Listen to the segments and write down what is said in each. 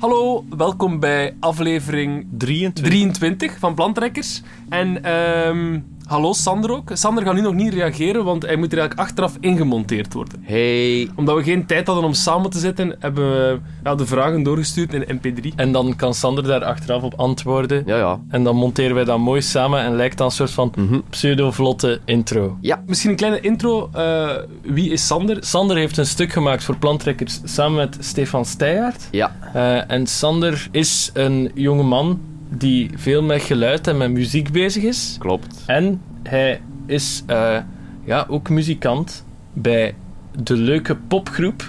Hallo, welkom bij aflevering 23. 23 van Plantrekkers. En ehm hallo Sander ook. Sander gaat nu nog niet reageren, want hij moet er eigenlijk achteraf ingemonteerd worden. Hey. Omdat we geen tijd hadden om samen te zitten, hebben we ja, de vragen doorgestuurd in mp3. En dan kan Sander daar achteraf op antwoorden. Ja, ja. En dan monteren wij dat mooi samen en lijkt dan een soort van Mhm. pseudo-vlotte intro. Misschien een kleine intro. eh, wie is Sander? Sander heeft een stuk gemaakt voor Planttrekkers samen met Stefan Steijaert. Ja. Eh, en Sander is een jonge man die veel met geluid en met muziek bezig is. Klopt. En hij is eh, ja, ook muzikant bij de leuke popgroep.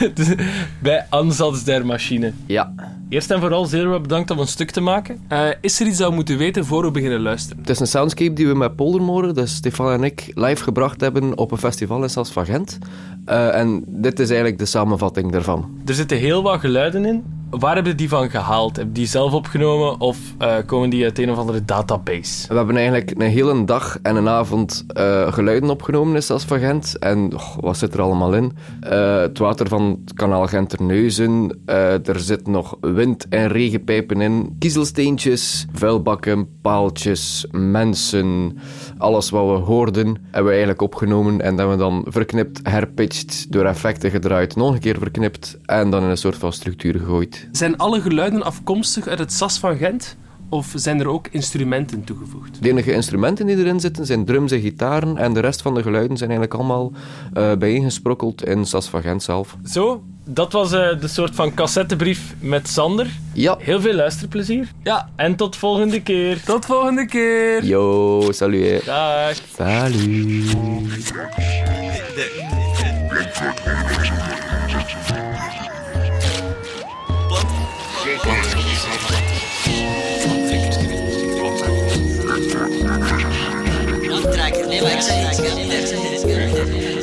Dus bij Ansatz der Machine. Ja. Eerst en vooral zeer bedankt om een stuk te maken. Eh, is er iets dat we moeten weten voor we beginnen luisteren? Het is een soundscape die we met Poldermoren, dus Stefan en ik, live gebracht hebben op een festival in Sas van Gent. Eh, en dit is eigenlijk de samenvatting daarvan. Er zitten heel wat geluiden in. Waar hebben die van gehaald? Heb je die zelf opgenomen of eh, komen die uit een of andere database? We hebben eigenlijk een hele dag en een avond eh, geluiden opgenomen in Sas van Gent. En wat zit er allemaal in? Eh, het water van het kanaal Genterneuzen. er zit nog wind- en regenpijpen in. Kiezelsteentjes, vuilbakken, paaltjes, mensen. Alles wat we hoorden hebben we eigenlijk opgenomen. En dat hebben we dan verknipt, herpitcht, door effecten gedraaid. Nog een keer verknipt en dan in een soort van structuur gegooid. Zijn alle geluiden afkomstig uit het SAS van Gent? Of zijn er ook instrumenten toegevoegd? De enige instrumenten die erin zitten zijn drums en gitaren. En de rest van de geluiden zijn eigenlijk allemaal eh bijeengesprokkeld in Sas van Gent zelf. Zo, dat was eh, de soort van cassettebrief met Sander. Ja. Heel veel luisterplezier. Ja, En tot volgende keer. tot volgende keer! Yo, salut. Dag. Salut. Landtrekker, nee,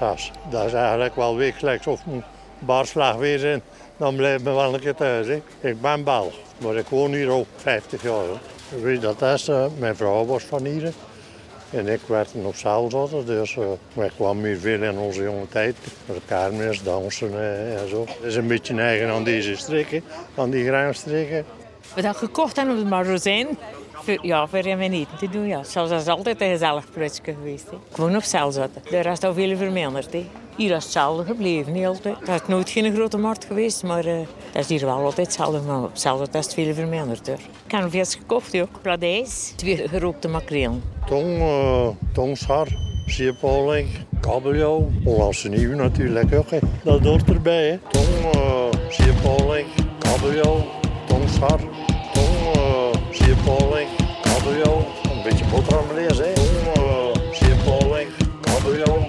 ik. Dat is eigenlijk wel wekelijks of een baarslag weer zijn. Dan blijf ik wel een keer thuis. Ik ben Belg, maar ik woon hier al 50 jaar. Hè. Dat is? eh, mijn vrouw was van hier. En ik werd op zeilzotter, dus uh, wij kwamen hier veel in onze jonge tijd. Met de kermis, dansen eh, en zo. Het is een beetje eigen aan deze streken, aan die graanstreken. We dat gekocht hebben op het magazijn Ja, voor hem eten te doen, ja. Dat is altijd een gezellig plaatsje geweest. Hè. Gewoon op cel zitten. De rest al veel verminderd. Hè. Hier is hetzelfde gebleven, niet altijd. Het is nooit geen grote markt geweest, maar uh, is hier wel altijd hetzelfde. Maar op cel is het veel verminderd. Hoor. Ik heb vis gekocht, ook. Pladijs, twee gerookte makreel. Tong, uh, tongschar, zeepoling, kabeljauw. Hollandse nieuw natuurlijk ook. Dat hoort erbij. Hè. Tong, uh, zeepoling, kabeljauw, zeepoling, kabeljauw. Een beetje boterham. Tong, uh, zeepoling, kabeljauw,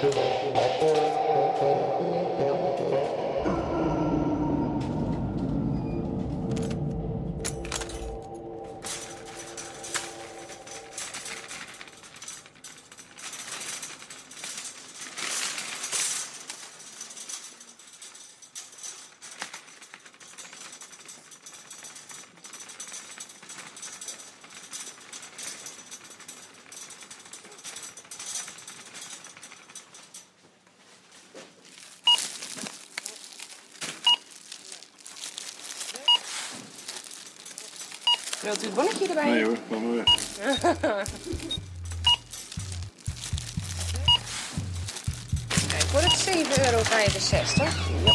verminderd. Hoor. Wilt u het bonnetje erbij? Nee hoor, kom maar weer. Kijk, voor het 7,65 euro. Ja,